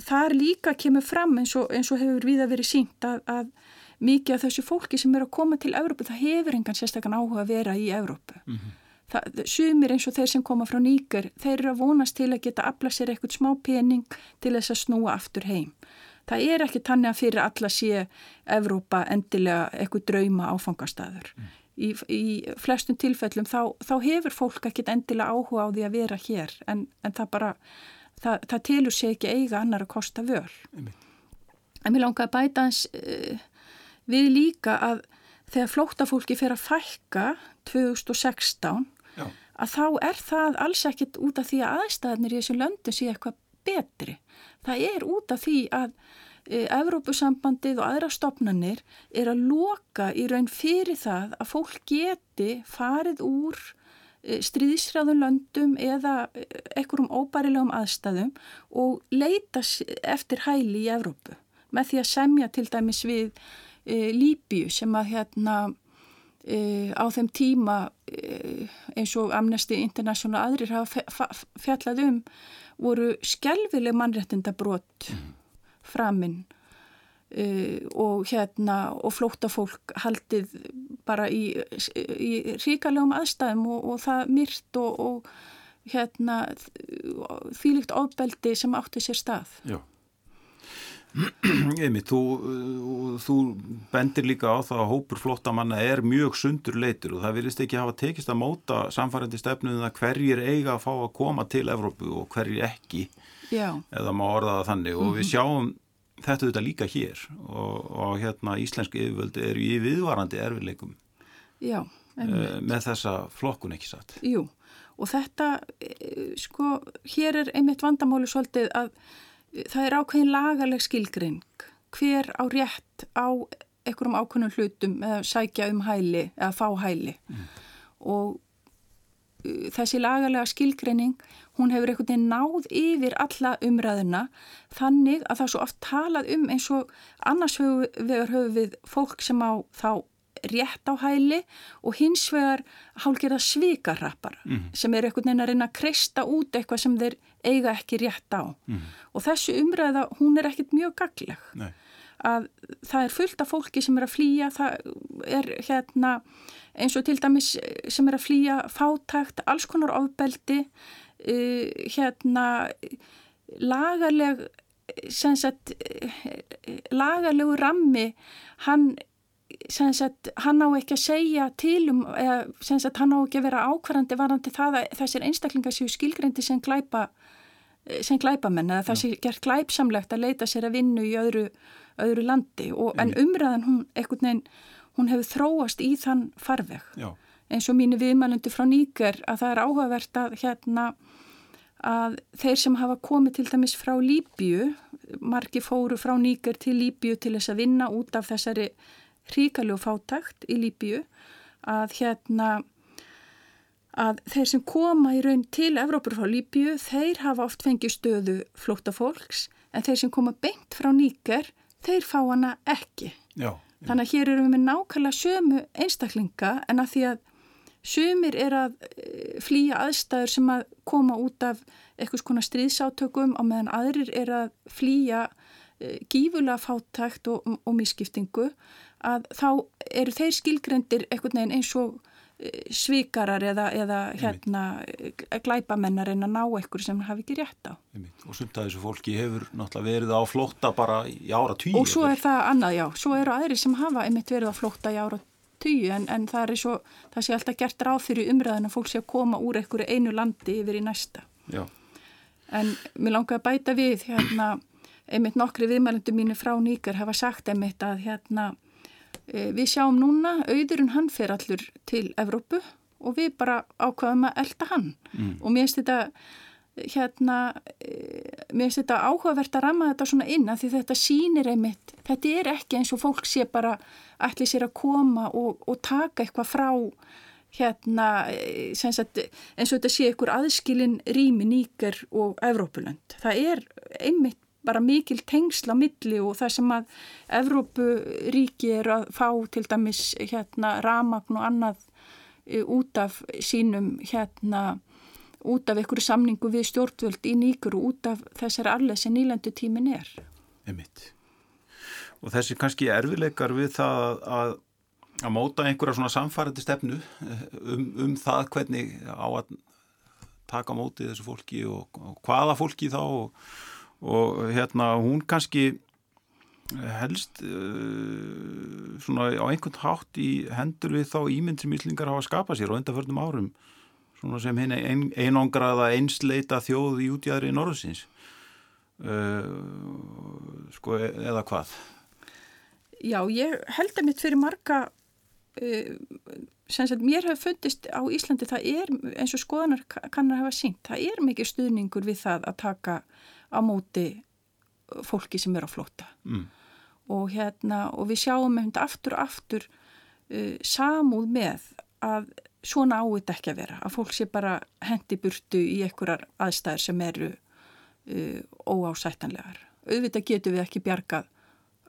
þar líka kemur fram eins og, eins og hefur viða verið sínt að, að mikið af þessu fólki sem er að koma til Európu það hefur engan sérstaklega áhuga að vera í Európu. Mm -hmm. Sumir eins og þeir sem koma frá nýgur, þeir eru að vonast til að geta afla sér eitthvað smá pening til þess að snúa aftur heim. Það er ekki tannig að fyrir alla sé Evrópa endilega eitthvað drauma áfangastæður. Mm í, í flestum tilfellum þá, þá hefur fólk ekkit endilega áhuga á því að vera hér en, en það bara, það, það telur sér ekki eiga annar að kosta völ. En mér langar að bæta hans uh, við líka að þegar flóttafólki fer að fælka 2016 Já. að þá er það alls ekkit út af því að aðstæðanir í þessu löndu sé eitthvað betri. Það er út af því að Evrópusambandið og aðra stopnannir er að loka í raun fyrir það að fólk geti farið úr e, stríðisræðum löndum eða e, einhverjum óbærilegum aðstæðum og leita eftir hæli í Evrópu með því að semja til dæmis við e, Líbíu sem að hérna e, á þeim tíma e, eins og Amnesty International aðrir hafa fjallað um voru skjálfileg mannrettinda brott mm framinn uh, og hérna og flóttafólk haldið bara í, í ríkalegum aðstæðum og, og það myrt og, og hérna þýlikt ofbeldi sem átti sér stað. Já. Einmitt, þú, þú bendir líka á það að hópur flottamanna er mjög sundur leitur og það vilist ekki hafa tekist að móta samfærandi stefnuðin um að hverjir eiga að fá að koma til Evrópu og hverjir ekki. Já. eða má orða það þannig. Og við mhm. sjáum þetta þetta líka hér og, og hérna íslenski yfirvöldi eru í viðvarandi erfileikum Já, uh, með þessa flokkun ekki satt. Jú, og þetta eh, sko, hér er einmitt vandamáli svolítið að það er ákveðin lagaleg skilgring hver á rétt á einhverjum ákveðnum hlutum eða sækja um hæli eða fá hæli mm. og þessi lagalega skilgreining hún hefur einhvern veginn náð yfir alla umræðuna þannig að það er svo oft talað um eins og annars vegar höfum við fólk sem á þá rétt á hæli og hins vegar hálfgerða svikarrappar mm -hmm. sem er einhvern veginn að reyna að kreista út eitthvað sem þeir eiga ekki rétt á mm -hmm. og þessu umræða hún er ekkert mjög gagleg Nei. að það er fullt af fólki sem er að flýja það er hérna eins og til dæmis sem er að flýja fátækt, alls konar ofbeldi uh, hérna lagaleg Sagt, lagalegu rammi hann Sagt, hann á ekki að segja til um eða sagt, hann á ekki að vera ákvarðandi varandi það að þessir einstaklingar séu skilgrendi sem glæpa sem glæpamenn eða það sé gert glæpsamlegt að leita sér að vinna í öðru, öðru landi. Og, en umræðan hún, veginn, hún hefur þróast í þann farveg. Já. eins og mínu viðmælundi frá Níker að það er áhugavert að hérna að þeir sem hafa komið til dæmis frá Líbíu margi fóru frá Níker til Líbíu til þess að vinna út af þessari hríkalegu fátakt í Líbíu að hérna að þeir sem koma í raun til Evrópur frá Líbíu, þeir hafa oft fengið stöðu flóta fólks en þeir sem koma beint frá Níker þeir fá hana ekki. Já, þannig að hér erum við með nákvæmlega sömu einstaklinga en að því að sömur er að eh, flýja aðstæður sem að koma út af eitthvað svona stríðsátökum og meðan aðrir er að flýja eh, gífulega fátækt og, og misskiptingu að þá eru þeir skilgrendir einhvern veginn eins og e, svikarar eða, eða hérna, glæpamennar en að ná eitthvað sem hafi ekki rétt á. Og sumt að þessu fólki hefur náttúrulega verið á flótta bara í ára tíu. Og svo er það annað, já. Svo eru aðri sem hafa einmitt verið á flótta í ára tíu en, en það er svo, það sé alltaf gert ráð fyrir umræðin að fólk sé að koma úr einhverju einu landi yfir í næsta. Já. En mér langar að bæta við hérna, einmitt nokkri viðmælendu mínu frá nýkar hafa sagt einmitt að hérna Eh, við sjáum núna, auðurinn hann fer allur til Evrópu og við bara ákvaðum að elda hann mm. og mér finnst þetta hérna, eh, mér finnst þetta áhugavert að rama þetta svona inn að því þetta sínir einmitt, þetta er ekki eins og fólk sé bara allir sér að koma og, og taka eitthvað frá hérna eh, sagt, eins og þetta sé ykkur aðskilin rými nýker og Evrópulönd. Það er einmitt bara mikil tengsla milli og það sem að Evrópuríki er að fá til dæmis hérna ramagn og annað e, út af sínum hérna út af einhverju samningu við stjórnvöld í nýkur og út af þessari arlega sem nýlandu tímin er. Emitt. Og þessi kannski erfileikar við það að, að móta einhverja svona samfærandi stefnu eh, um, um það hvernig á að taka mótið þessu fólki og, og hvaða fólki þá og og hérna hún kannski helst uh, svona á einhvern hátt í hendur við þá ímynd sem Íslingar hafa skapað sér á undarförnum árum. Svona sem henni ein, einangraða einsleita þjóð í útjæðri í norðsins uh, sko e, eða hvað? Já, ég held að mitt fyrir marga uh, sem sagt mér hefur fundist á Íslandi það er eins og skoðanar kannar hafa sínt, það er mikið stuðningur við það að taka á móti fólki sem er á flóta mm. og hérna og við sjáum aftur og aftur uh, samúð með að svona áið ekki að vera að fólk sé bara hendi burtu í einhverjar aðstæðir sem eru uh, óásættanlegar auðvitað getur við ekki bjargað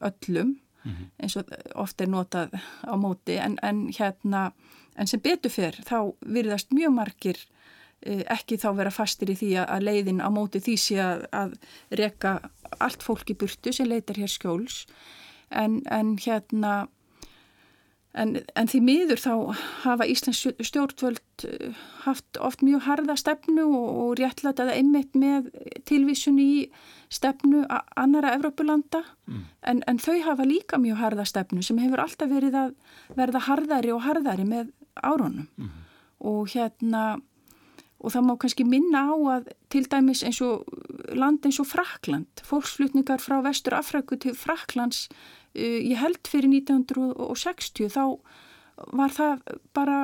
öllum mm -hmm. eins og ofta er notað á móti en, en hérna en sem betur fyrr þá virðast mjög margir ekki þá vera fastir í því að leiðin á móti því sé að, að reka allt fólk í burtu sem leitar hér skjóls en, en hérna en, en því miður þá hafa Íslands stjórnvöld eh, haft oft mjög harða stefnu og, og réttlætaða einmitt með tilvísun í stefnu annara Evrópulanda mm. en, en þau hafa líka mjög harða stefnu sem hefur alltaf verið að verða harðari og harðari með árunum mm. og hérna og það má kannski minna á að til dæmis eins og land eins og Frakland, fólksflutningar frá Vestur Afræku til Fraklands uh, ég held fyrir 1960 þá var það bara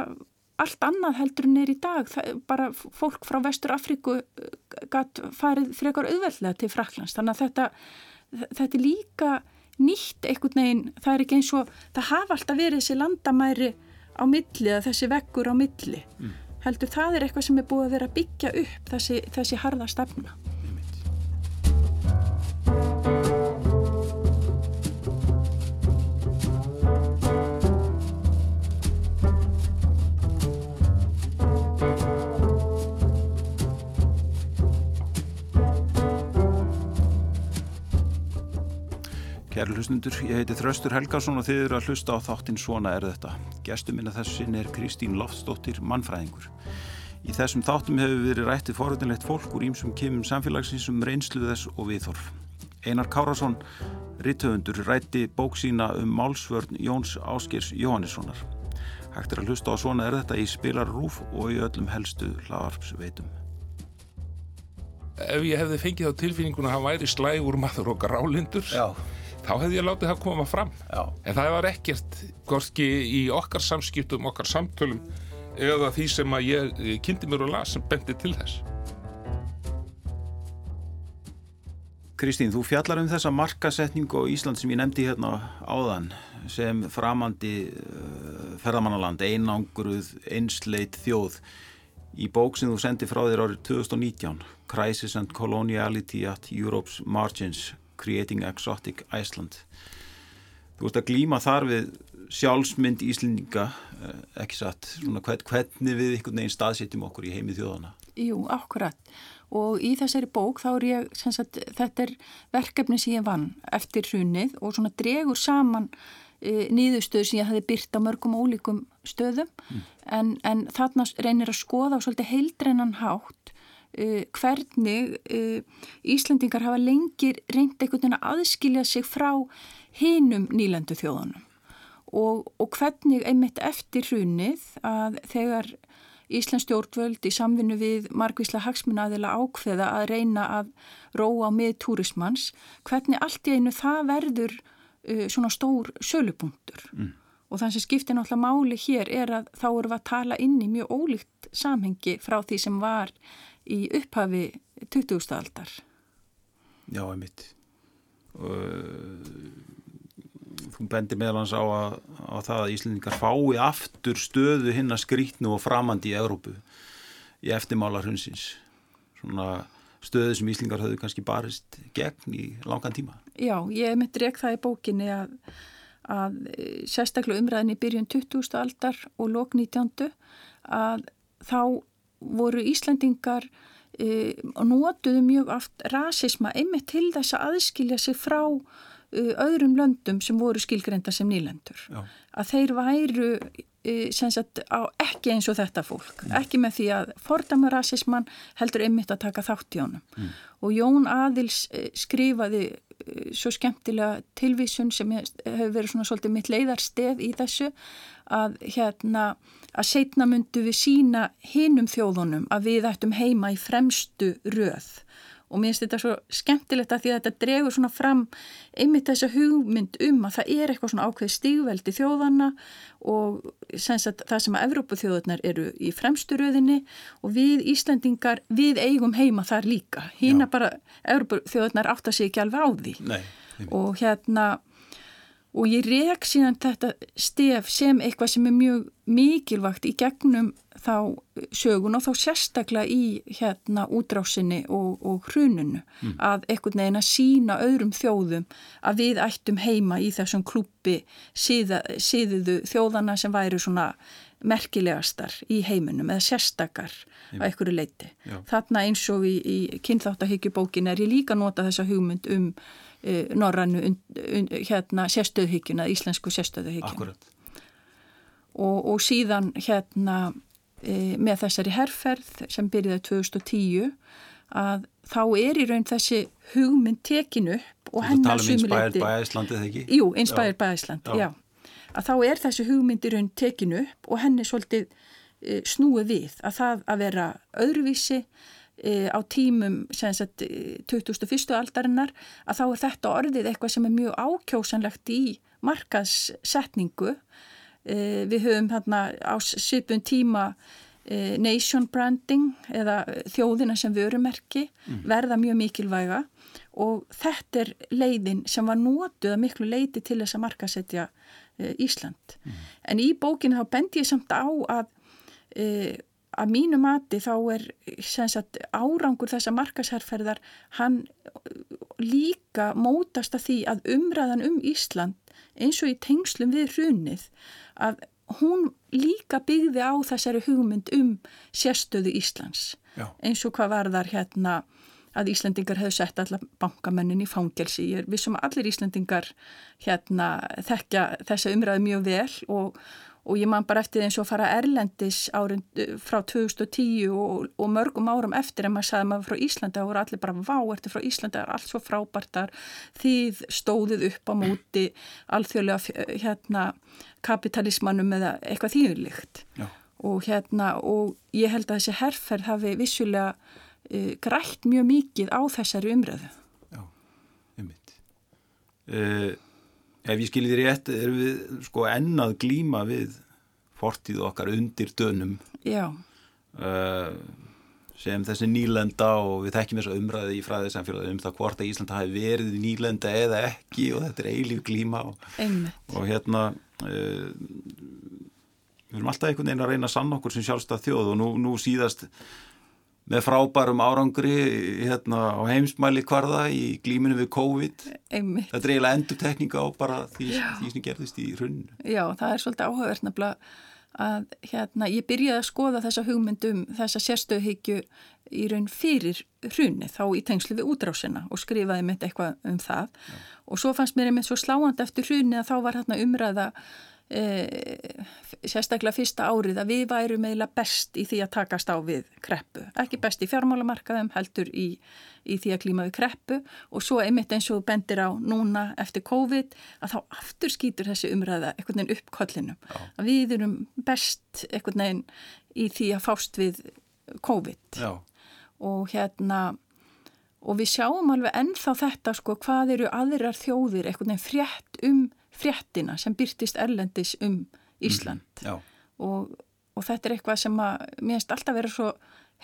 allt annað heldur en er í dag. Það, bara fólk frá Vestur Afríku uh, gætt farið frekar auðveldlega til Fraklands, þannig að þetta þetta er líka nýtt einhvern veginn, það er ekki eins og það hafa alltaf verið þessi landamæri á milli, þessi vekkur á milli. Mm heldur það er eitthvað sem er búið að vera að byggja upp þessi, þessi harða stefna. Kæru hlustundur, ég heiti Þraustur Helgarsson og þið eru að hlusta á þáttinn Svona er þetta. Gestur minna þessin er Kristín Loftsdóttir, mannfræðingur. Í þessum þáttum hefur verið rættið foröldinlegt fólk úr ímsum kemum samfélagsins um reynslu þess og viðhorf. Einar Kárasson, rittöfundur, rætti bók sína um málsvörn Jóns Áskers Jóhannessonar. Hægt er að hlusta á Svona er þetta í spilarrúf og í öllum helstu hlaðarpsveitum. Ef ég hefði fengið á tilfinninguna að hann væri slægur maður og grálindur Já þá hefði ég látið það koma fram. Já. en það var ekkert gorski í okkar samskiptum, okkar samtölum eða því sem að ég kynnti mér og las sem bendi til þess. Kristín, þú fjallar um þessa markasetningu á Ísland sem ég nefndi hérna áðan sem framandi uh, ferðamannaland, einangruð einsleit þjóð. Í bók sem þú sendi frá þér árið 2019 Crisis and Coloniality at Europe's Margins Creating Exotic Iceland. Þú ert að glýma þar við sjálfsmynd Íslendinga eh, ekki satt, svona hvernig við einhvern veginn staðsetjum okkur í heimi þjóðana Jú, akkurat. Og í þessari bók þá er ég sagt, þetta er verkefni sem ég vann eftir hrunnið og svona dregur saman e, nýðustöður sem ég hafi byrt á mörgum ólíkum stöðum. Mm. en, en þarna reynir að skoða á svolítið heildrennan hátt Uh, hvernig uh, Íslandingar hafa lengir reynd einhvern veginn að aðskilja sig frá hinum nýlandu þjóðunum og, og hvernig einmitt eftir hrunið að þegar Íslands stjórnvöld í samvinnu við margvísla hagsmunnaðila ákveða að reyna að róa með túrismans, hvernig allt í einu það verður uh, svona stór sölupunktur mm. og þannig sem skiptir náttúrulega máli hér er að þá eru við að tala inn í mjög ólíkt samhengi frá því sem var í upphafi 20. aldar. Já, einmitt. Þú bendir meðlans á, að, á það að Íslandingar fái aftur stöðu hinn að skrítnu og framandi í Európu í eftirmála hrunsins. Svona stöðu sem Íslingar höfðu kannski barist gegn í langan tíma. Já, ég mitt reik það í bókinni að, að sérstaklega umræðin í byrjun 20. aldar og lók 19. að þá voru Íslandingar e, og notuðu mjög oft rasisma einmitt til þess að aðskilja sig frá e, öðrum löndum sem voru skilgrenda sem nýlendur. Já. Að þeir væru e, sagt, á, ekki eins og þetta fólk, mm. ekki með því að fordama rasisman heldur einmitt að taka þátt í honum. Mm. Og Jón Aðils skrifaði svo skemmtilega tilvísun sem hefur verið svona svolítið mitt leiðarstef í þessu að hérna að setna myndu við sína hinum þjóðunum að við ættum heima í fremstu röð og mér finnst þetta svo skemmtilegt að því að þetta dregur svona fram einmitt þessa hugmynd um að það er eitthvað svona ákveð stígveldi þjóðana og að það sem að Evrópu þjóðunar eru í fremstu röðinni og við Íslandingar við eigum heima þar líka. Hína bara Evrópu þjóðunar átt að sé ekki alveg á því. Nei, og hérna og ég rek síðan þetta stef sem eitthvað sem er mjög mikilvægt í gegnum þá sögun og þá sérstaklega í hérna útrásinni og, og hrununu mm. að einhvern veginn að sína öðrum þjóðum að við ættum heima í þessum klúpi síða, síðuðu þjóðana sem væri svona merkilegastar í heiminum eða sérstakar á einhverju leiti. Já. Þarna eins og í, í kynþáttahyggjubókin er ég líka nota þessa hugmynd um uh, norrannu hérna, sérstöðhyggjuna, íslensku sérstöðhyggjuna. Og, og síðan hérna með þessari herrferð sem byrjaði 2010 að þá er í raun þessi hugmynd tekinu og hennar sumuleiti. Þú tala um Inspired by Iceland eða ekki? Jú, Inspired by Iceland, já. já. Að þá er þessi hugmyndirun tekinu og henni svolítið e, snúið við að það að vera öðruvísi e, á tímum sagt, 2001. aldarinnar að þá er þetta orðið eitthvað sem er mjög ákjósanlegt í markaðssetningu. E, við höfum hérna á svipun tíma nation branding eða þjóðina sem vörumerki mm. verða mjög mikilvæga og þetta er leiðin sem var nótuð að miklu leiti til þess að markasetja Ísland. Mm. En í bókinu þá bendi ég samt á að að mínu mati þá er sagt, árangur þessa markasherrferðar hann líka mótast að því að umræðan um Ísland eins og í tengslum við hrunið að hún líka byggði á þessari hugmynd um sérstöðu Íslands Já. eins og hvað var þar hérna að Íslandingar hefðu sett allar bankamennin í fangelsi. Ég er vissum að allir Íslandingar hérna þekkja þessa umræðu mjög vel og, og ég man bara eftir eins og fara Erlendis árin eh, frá 2010 og, og mörgum árum eftir en maður sagði maður frá Íslandi og voru allir bara vá, ertu frá Íslandi, það er allt svo frábærtar þið stóðuð upp á móti alþjóðlega hérna kapitalismannum eða eitthvað þýðurlikt og hérna og ég held að þessi herrferð hafi vissulega uh, grætt mjög mikið á þessari umræðu. Já, einmitt. Uh, Ef ég skilir þér rétt, erum við sko ennað glíma við fortíð okkar undir dönum. Uh, sem þessi nýlenda og við þekkjum þess að umræði í fræðið samfélagi um það hvort að Ísland hafi verið nýlenda eða ekki og þetta er eilíf glíma og, og hérna uh, við erum alltaf einhvern veginn að reyna að sanna okkur sem sjálfstað þjóð og nú, nú síðast með frábærum árangri hérna, á heimsmæli kvarða í glíminu við COVID Einmitt. þetta er eiginlega endur tekníka á bara því, því sem gerðist í hrunnu Já, það er svolítið áhugavert nefnilega að hérna, ég byrjaði að skoða þessa hugmyndum, þessa sérstöðhyggju í raun fyrir hrunni þá í tengslu við útrásina og skrifaði mitt eitthvað um það Já. og svo fannst mér einmitt svo sláand eftir hrunni að þá var hérna umræða sérstaklega fyrsta árið að við værum eiginlega best í því að takast á við kreppu. Ekki best í fjármálamarkaðum, heldur í, í því að klíma við kreppu og svo einmitt eins og bendir á núna eftir COVID að þá aftur skýtur þessi umræða einhvern veginn upp kollinum. Að við erum best einhvern veginn í því að fást við COVID Já. og hérna og við sjáum alveg ennþá þetta sko hvað eru aðrar þjóðir einhvern veginn frétt um fréttina sem byrtist erlendis um Ísland mm, og, og þetta er eitthvað sem að mér finnst alltaf verið svo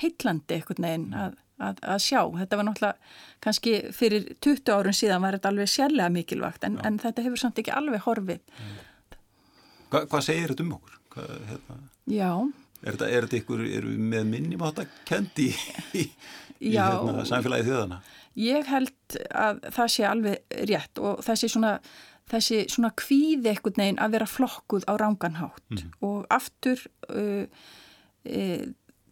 heitlandi eitthvað neginn að, að, að sjá. Þetta var náttúrulega kannski fyrir 20 árun síðan var þetta alveg sérlega mikilvægt en, en þetta hefur samt ekki alveg horfið. Hva, hvað segir þetta um okkur? Hvað, hérna? Já. Er þetta, er þetta ykkur, eru við með minnum á þetta kendi í, í, í hérna, samfélagi þjóðana? Ég held að það sé alveg rétt og þessi svona þessi svona kvíði ekkert neginn að vera flokkuð á ránganhátt mm. og aftur uh, uh,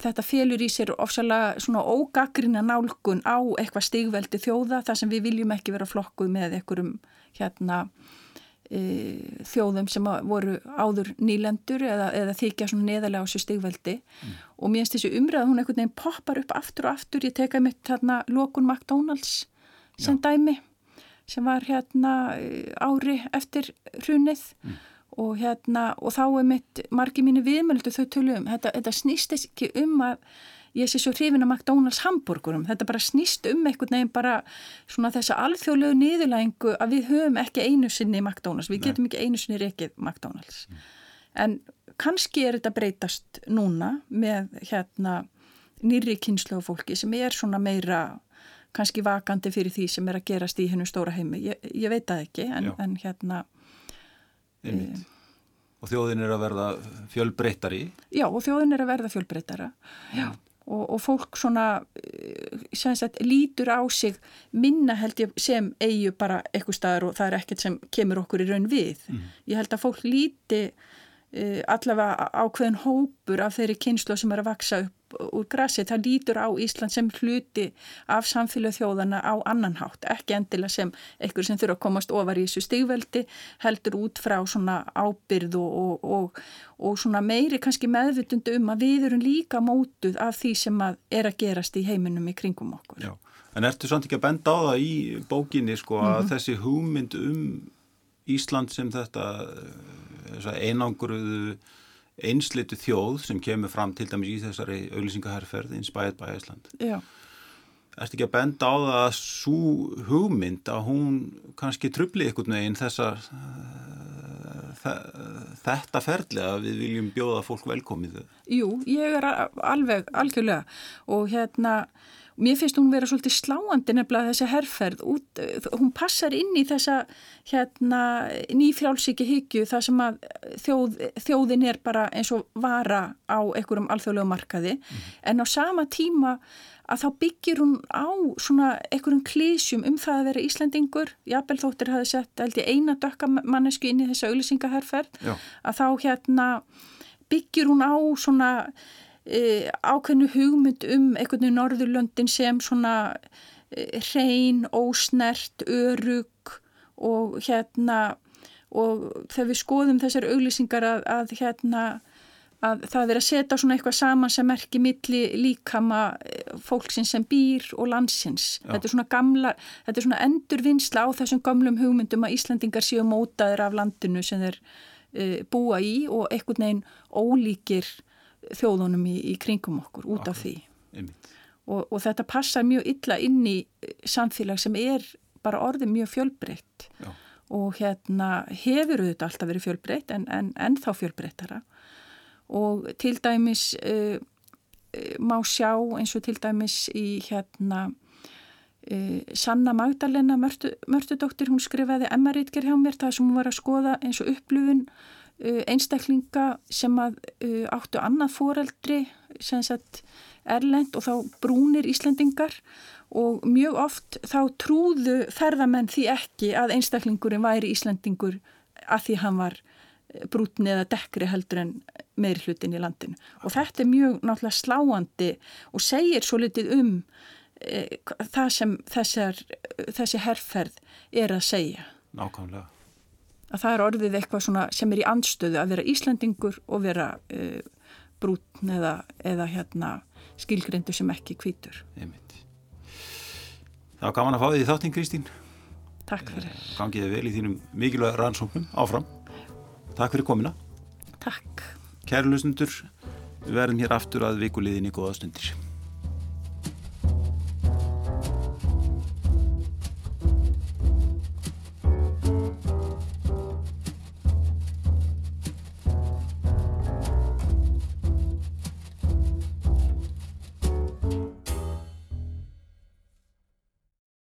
þetta félur í sér ofsalega svona ógagrina nálgun á eitthvað stigveldi þjóða þar sem við viljum ekki vera flokkuð með einhverjum hérna uh, þjóðum sem voru áður nýlendur eða, eða þykja svona neðarlega á sér stigveldi mm. og mér finnst þessi umræð hún ekkert neginn poppar upp aftur og aftur ég teka mitt þarna Lókun McDonalds sem Já. dæmi sem var hérna eh, ári eftir hrunið mm. og hérna og þá er mitt margi mínu viðmjöldu þau tölum, þetta, þetta snýst ekki um að ég sé svo hrifin að McDonalds hambúrgurum, þetta bara snýst um einhvern veginn bara svona þessa alþjóðlegu niðurlægingu að við höfum ekki einu sinni McDonalds, við Nei. getum ekki einu sinni reykið McDonalds mm. en kannski er þetta breytast núna með hérna nýri kynslu á fólki sem er svona meira kannski vakandi fyrir því sem er að gerast í hennu stóra heimi. Ég, ég veit það ekki, en, en hérna... E, og þjóðin er að verða fjölbreyttari? Já, og þjóðin er að verða fjölbreyttara, já. Og, og fólk svona, eh, sem sagt, lítur á sig minna held ég sem eigu bara eitthvað staðar og það er ekkert sem kemur okkur í raun við. Mm. Ég held að fólk líti uh, allavega ákveðin hópur af þeirri kynslu sem er að vaksa upp úr grassi, það lítur á Ísland sem hluti af samfélag þjóðana á annan hátt, ekki endilega sem einhver sem þurfa að komast ofar í þessu stigveldi heldur út frá svona ábyrð og, og, og, og svona meiri kannski meðvitundu um að við erum líka mótuð af því sem að er að gerast í heiminum í kringum okkur. Já, en ertu samt ekki að benda á það í bókinni sko að mm -hmm. þessi hugmynd um Ísland sem þetta einanguruðu einslitu þjóð sem kemur fram til dæmis í þessari auglýsingaherrferð Inspired by Iceland. Já. Erstu ekki að benda á það að svo hugmynd að hún kannski trubli ykkur neginn þessar þetta ferli að við viljum bjóða fólk velkomið? Jú, ég er alveg algjörlega. Og hérna mér finnst hún vera svolítið sláandi nefnilega þessi herrferð út, hún passar inn í þessa hérna nýfrjálsíki hyggju það sem að þjóð, þjóðin er bara eins og vara á einhverjum alþjóðlegu markaði. Mm. en á sama tíma að þá byggir hún á svona einhverjum klísjum um það að vera Íslandingur Jafnvel þóttir hafi sett held ég eina dökka mannesku inn í þessa auðlisingaherrferð að þá hérna byggir hún á svona e, ákveðnu hugmynd um einhvern veginn Norðurlöndin sem svona e, hrein, ósnert, örug og hérna og þegar við skoðum þessar auglýsingar að, að hérna að það er að setja svona eitthvað saman sem merkir milli líkama e, fólksins sem býr og landsins. Já. Þetta er svona gamla, þetta er svona endurvinnsla á þessum gamlum hugmyndum að Íslandingar séu mótaðir af landinu sem þeir uh, búa í og einhvern veginn ólíkir þjóðunum í, í kringum okkur út af því. Og, og þetta passa mjög illa inn í eh, samfélag sem er bara orðið mjög fjölbreytt. Já. og hérna hefur auðvitað alltaf verið fjölbreytt en, en ennþá fjölbreyttara. Og til dæmis uh, má sjá eins og til dæmis í hérna uh, Sanna Magdalena Mörtudóttir, hún skrifaði emmaritger hjá mér það sem hún var að skoða eins og upplifun Uh, einstaklinga sem að uh, áttu annað foreldri sem sagt erlend og þá brúnir Íslandingar og mjög oft þá trúðu ferðamenn því ekki að einstaklingurinn væri Íslandingur að því hann var uh, brútni eða dekkri heldur en meiri hlutin í landinu. Og þetta er mjög náttúrulega sláandi og segir svo litið um e, það sem þessar, þessi herrferð er að segja. Nákvæmlega að það er orðið eitthvað sem er í andstöðu að vera Íslandingur og vera uh, brútn eða, eða hérna, skilgrindu sem ekki kvítur. Það var gaman að fá því þáttinn Kristín. Takk fyrir. Eh, Gangið vel í þínum mikilvæg rannsóknum áfram. Takk fyrir komina. Takk. Kæru lusnundur, við verðum hér aftur að vikuliðin í góða stundir.